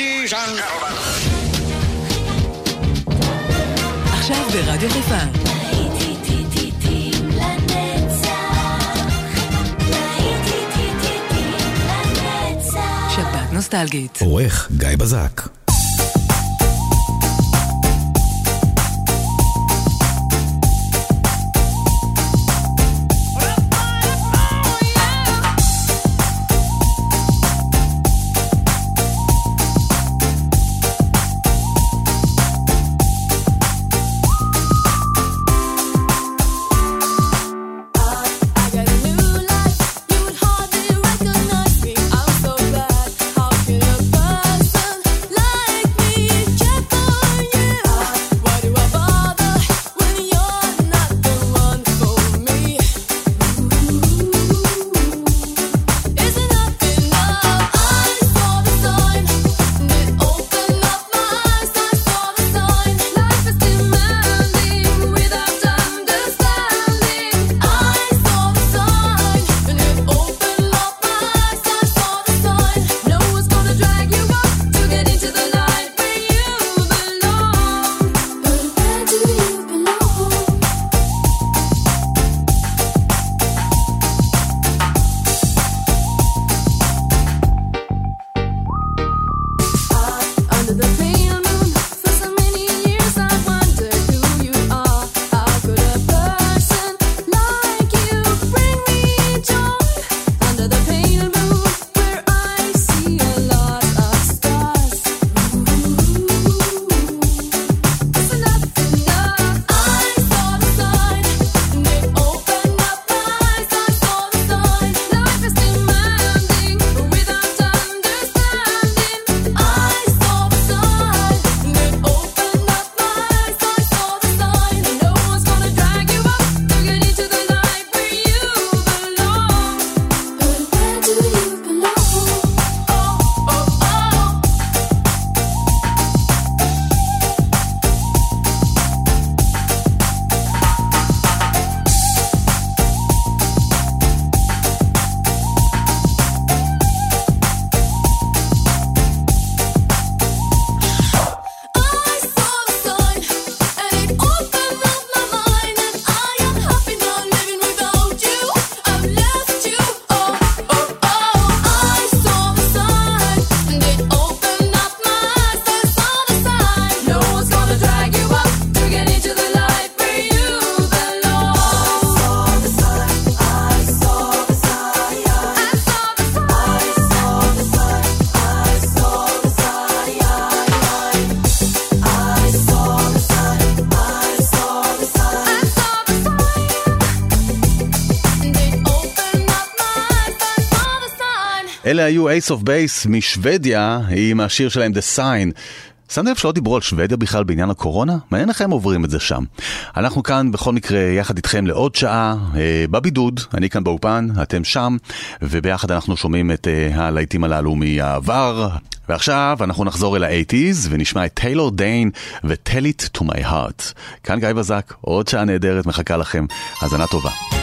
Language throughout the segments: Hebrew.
Ladies and gentlemen. עכשיו ברדיו חיפה. שבת נוסטלגית. עורך גיא בזק. אלה היו Ace of Base משוודיה, עם השיר שלהם The Sign. שמתם לב שלא דיברו על שוודיה בכלל בעניין הקורונה? מעניין איך הם עוברים את זה שם. אנחנו כאן בכל מקרה יחד איתכם לעוד שעה, אה, בבידוד, אני כאן באופן, אתם שם, וביחד אנחנו שומעים את אה, הלהיטים הללו מהעבר. ועכשיו אנחנו נחזור אל ה-80's ונשמע את טיילור דיין ו-Tell it to my heart. כאן גיא בזק, עוד שעה נהדרת מחכה לכם, האזנה טובה.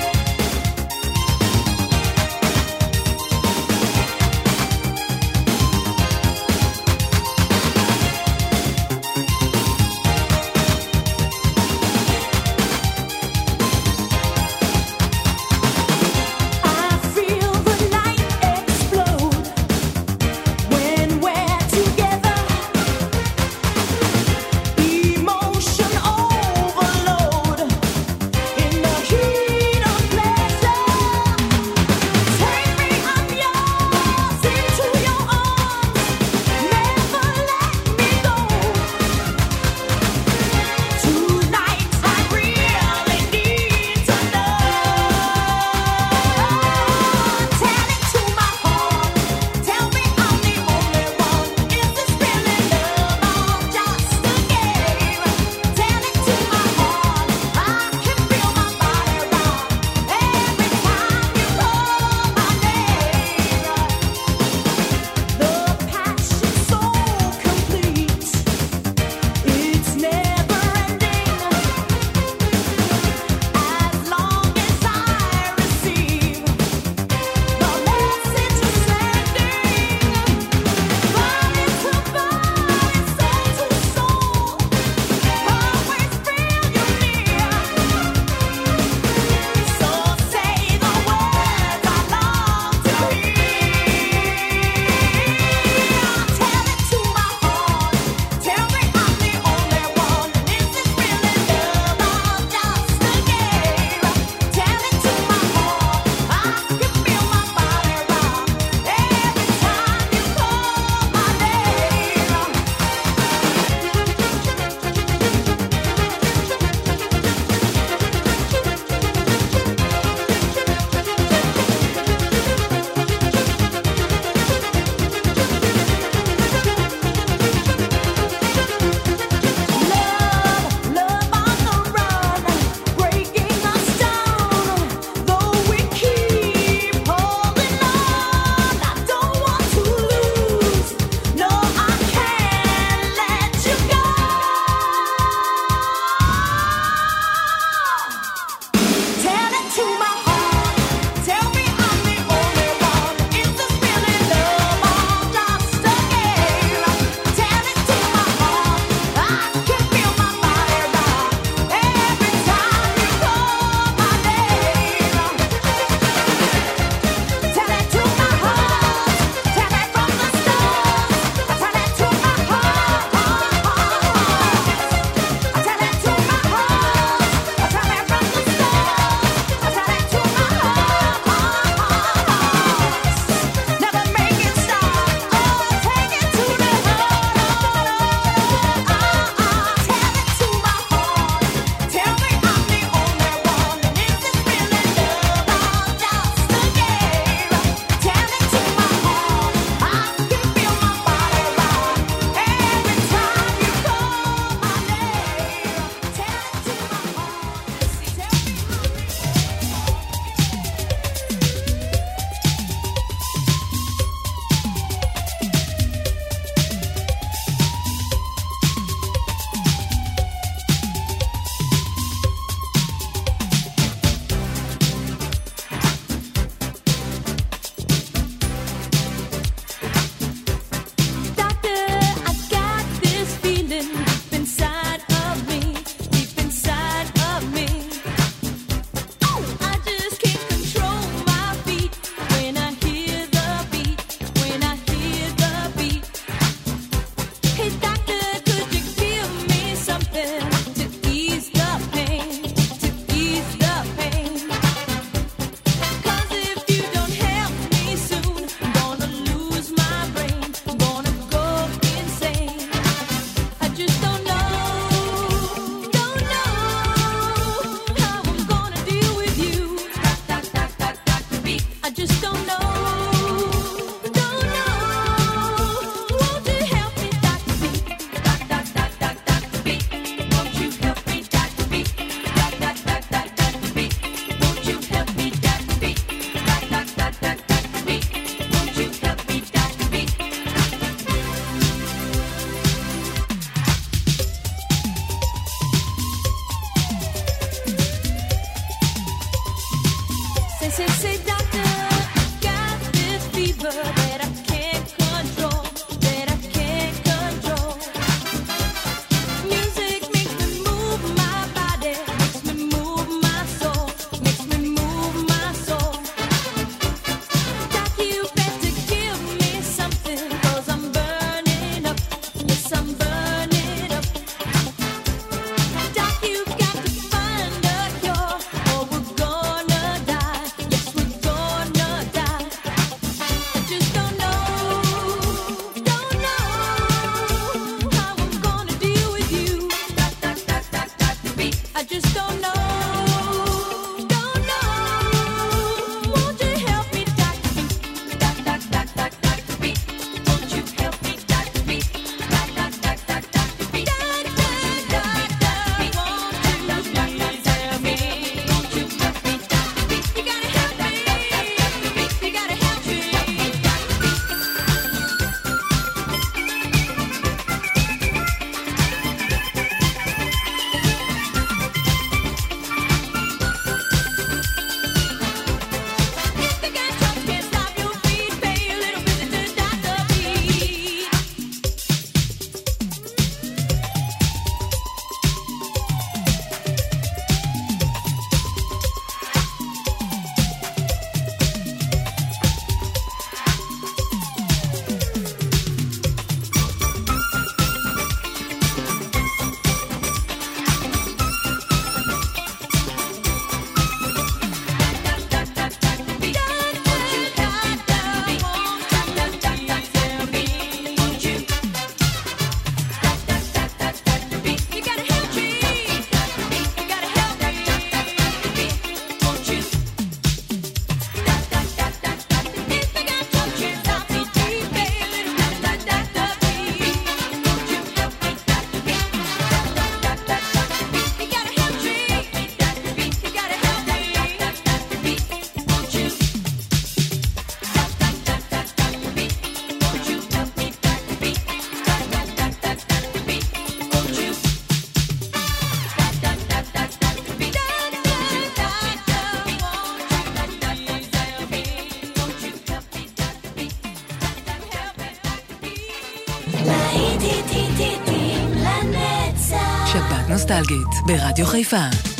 נוסטלגית, ברדיו חיפה.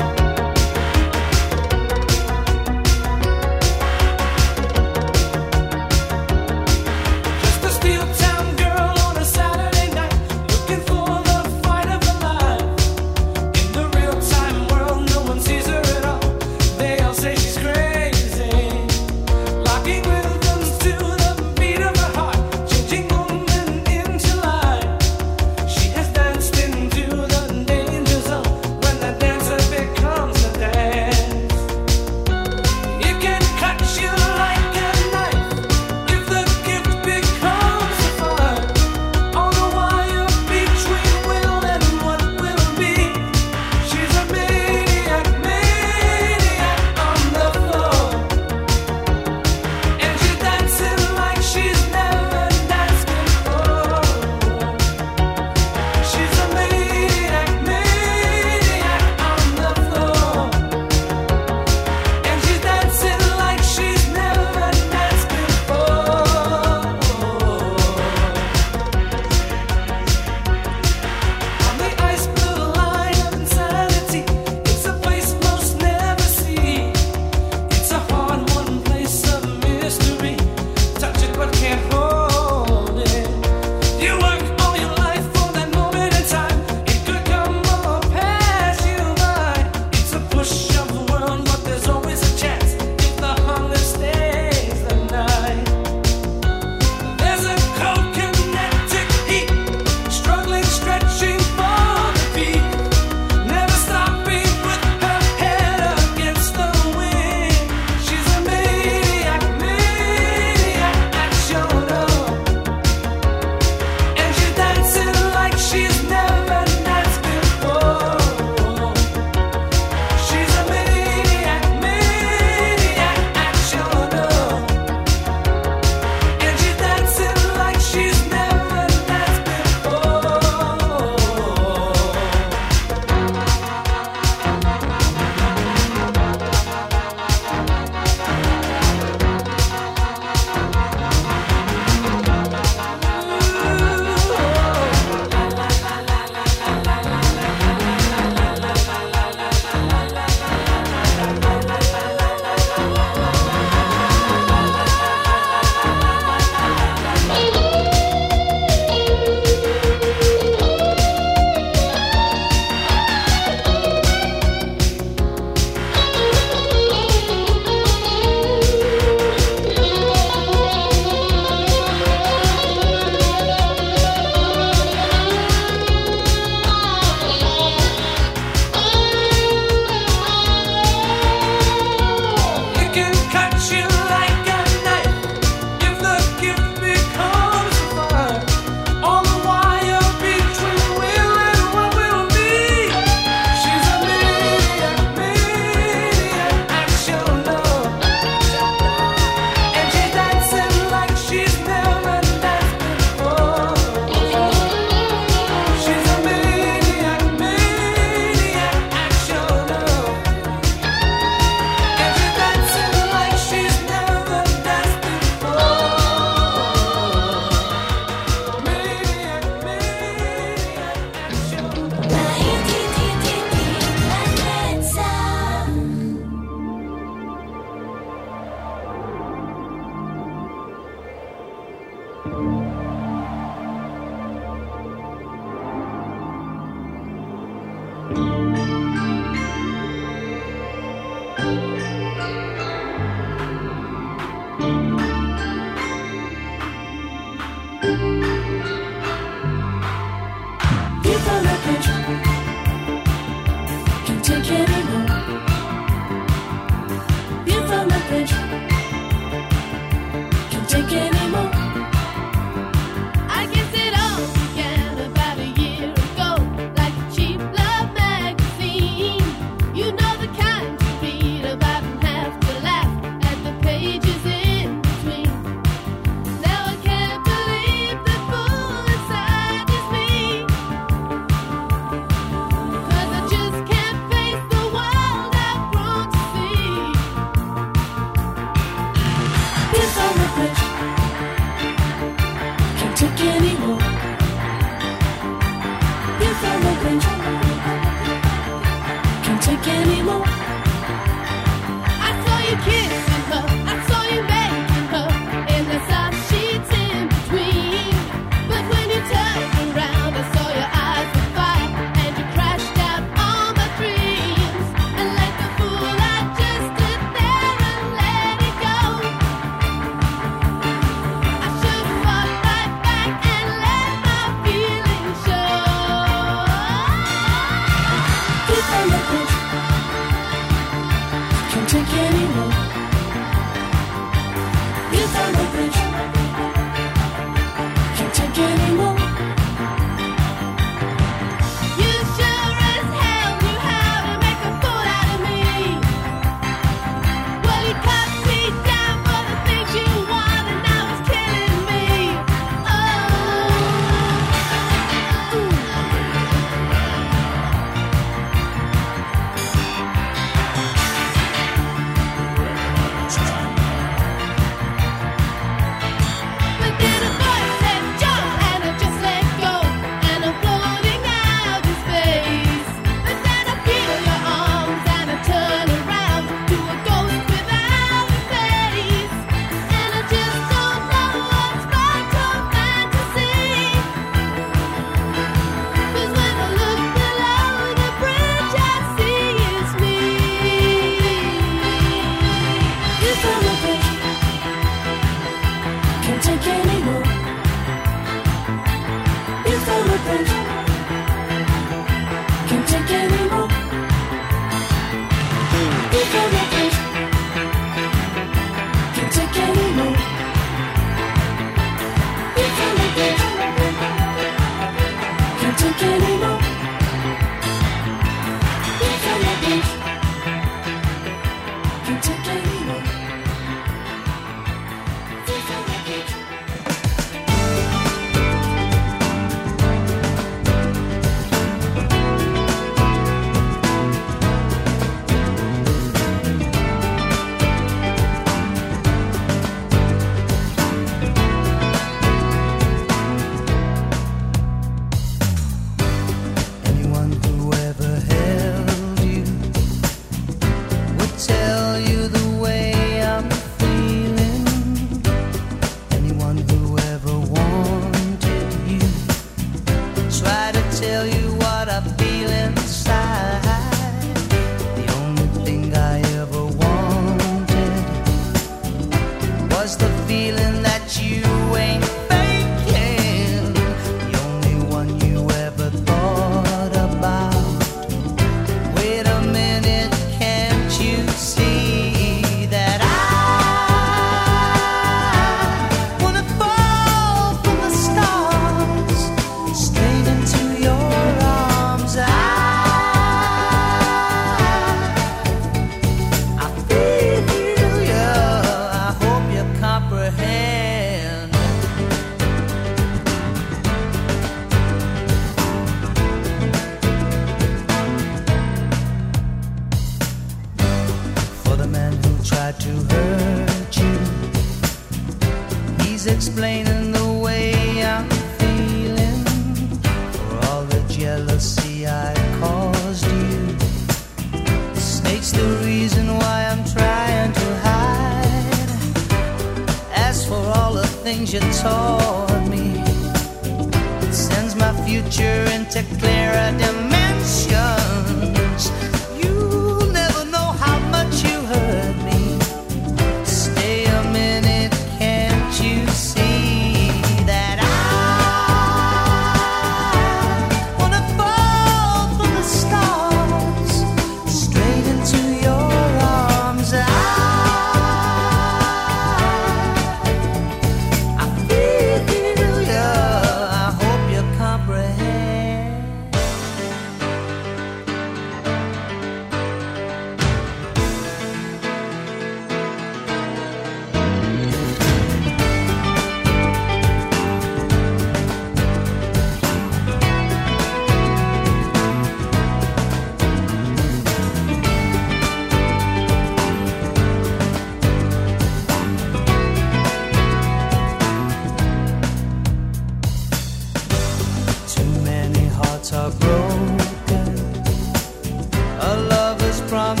from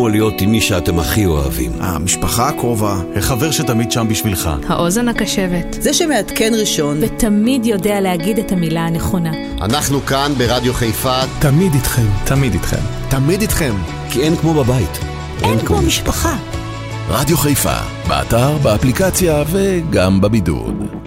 כמו להיות עם מי שאתם הכי אוהבים. המשפחה הקרובה, החבר שתמיד שם בשבילך. האוזן הקשבת. זה שמעדכן ראשון. ותמיד יודע להגיד את המילה הנכונה. אנחנו כאן ברדיו חיפה. תמיד איתכם. תמיד איתכם. תמיד איתכם. כי אין כמו בבית. אין, אין כמו, כמו משפחה. רדיו חיפה, באתר, באפליקציה וגם בבידוד.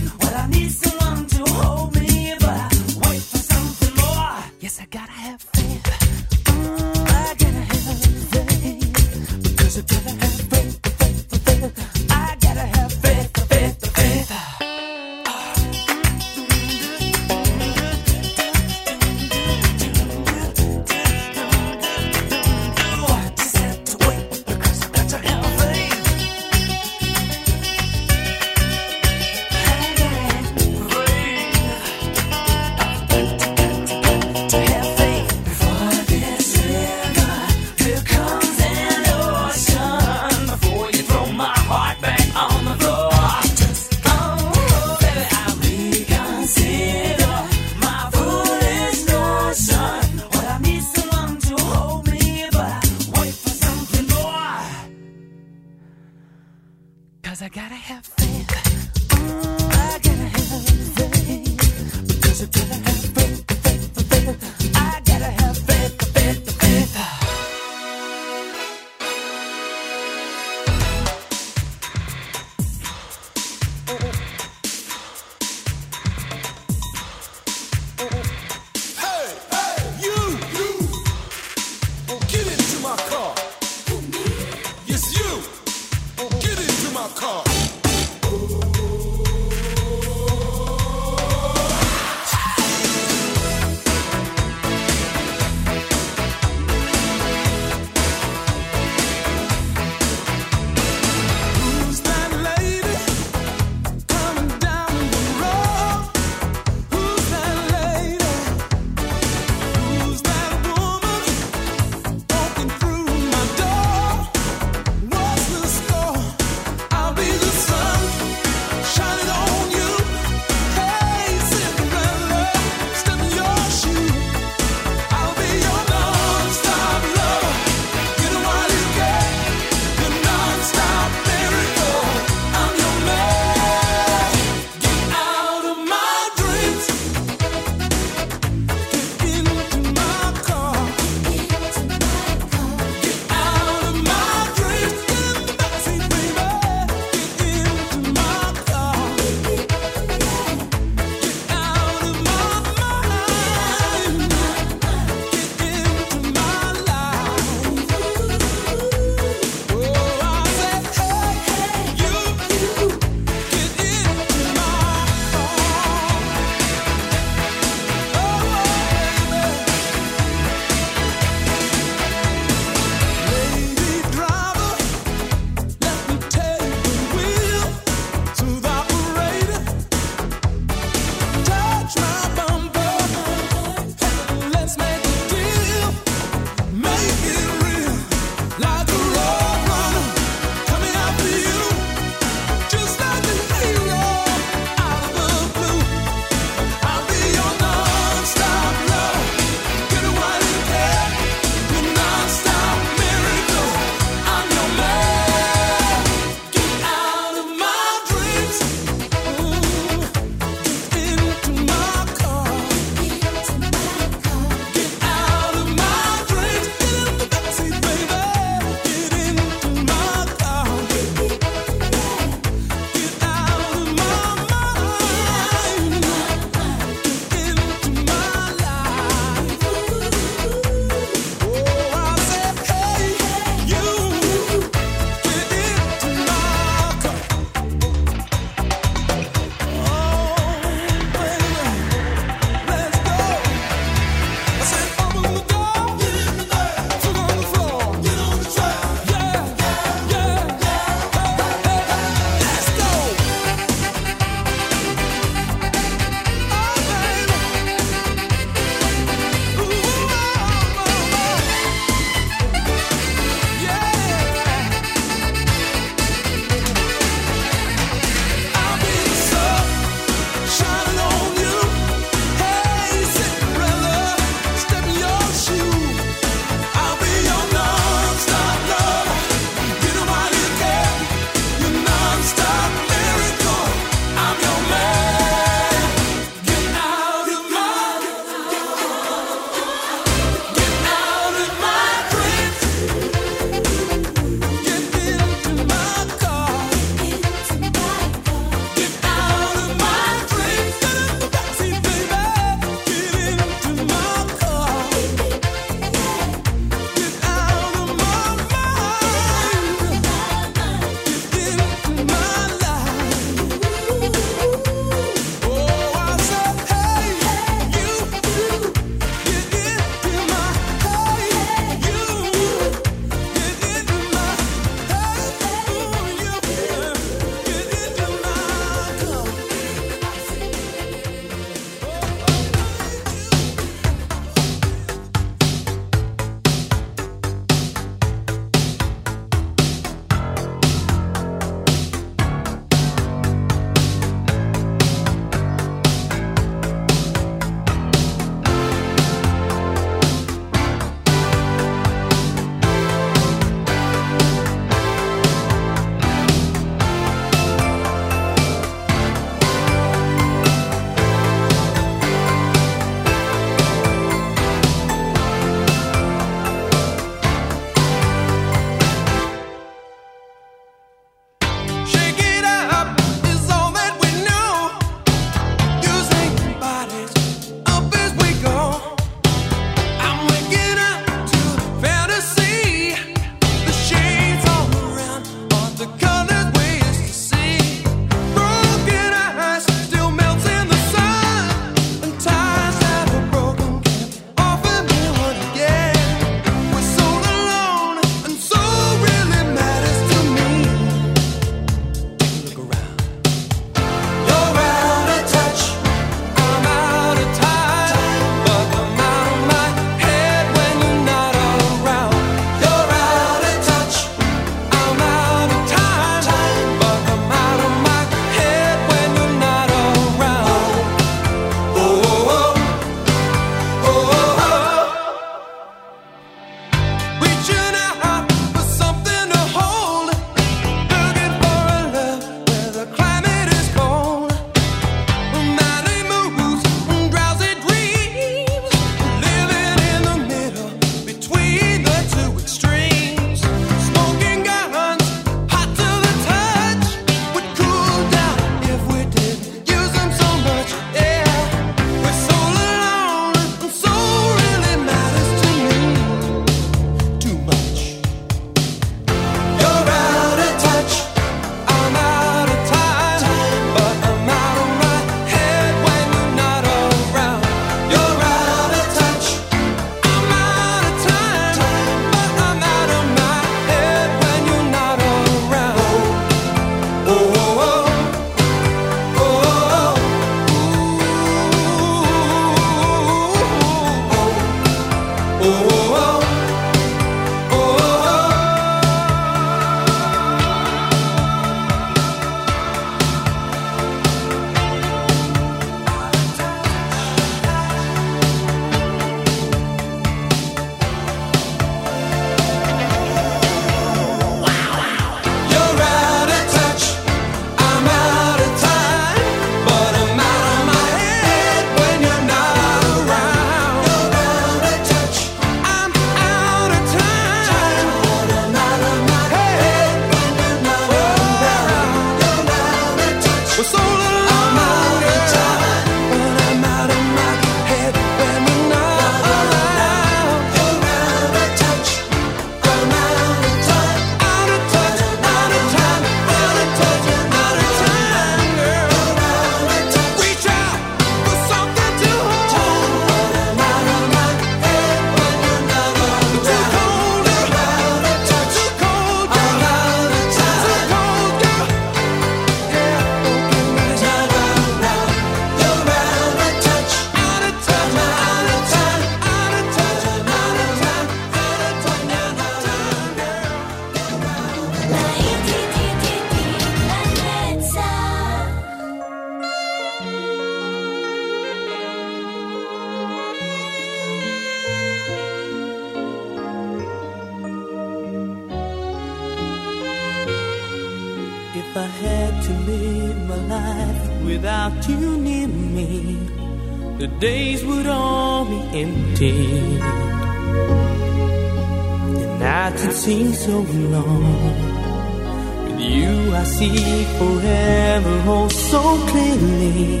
So clearly.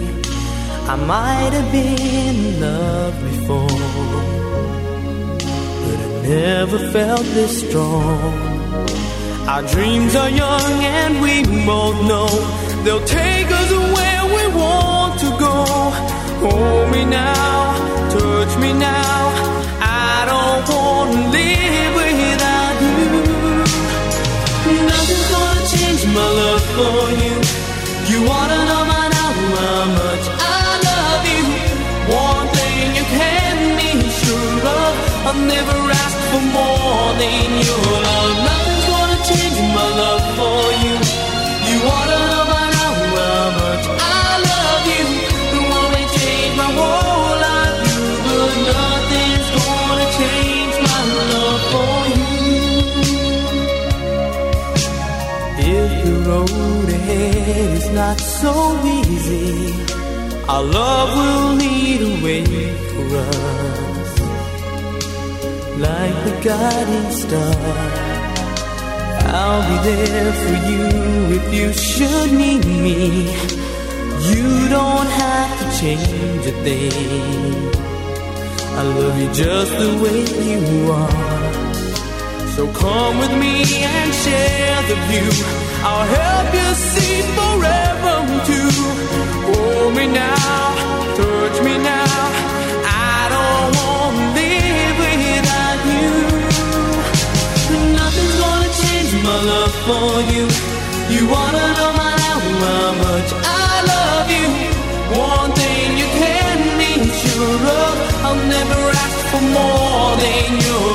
I might have been in love before, but I never felt this strong. Our dreams are young and we both know they'll take us where we want to go. Hold me now, touch me now. I don't want to live without you. Nothing's gonna change my love for you. You wanna know now how much I love you. One thing you can be sure of, I'll never ask for more than your love. Road ahead is not so easy, our love will lead a way for us. Like the guiding star, I'll be there for you if you should need me. You don't have to change a thing. I love you just the way you are. So come with me and share the view. I'll help you see forever too. Hold me now, touch me now. I don't want to live without you. Nothing's gonna change my love for you. You wanna know now how much I love you. One thing you can be sure of, I'll never ask for more than your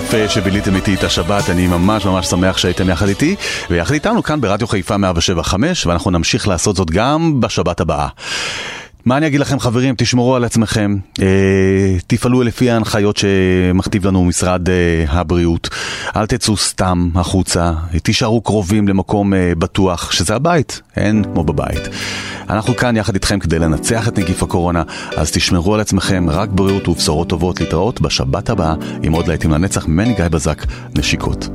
כיף שביליתם איתי את השבת, אני ממש ממש שמח שהייתם יחד איתי, ויחד איתנו כאן ברדיו חיפה 175, ואנחנו נמשיך לעשות זאת גם בשבת הבאה. מה אני אגיד לכם חברים, תשמרו על עצמכם, אה, תפעלו לפי ההנחיות שמכתיב לנו משרד אה, הבריאות, אל תצאו סתם החוצה, תישארו קרובים למקום אה, בטוח, שזה הבית, אין כמו בבית. אנחנו כאן יחד איתכם כדי לנצח את נגיף הקורונה, אז תשמרו על עצמכם, רק בריאות ובשורות טובות להתראות בשבת הבאה. עם עוד להיטים לנצח ממני גיא בזק, נשיקות.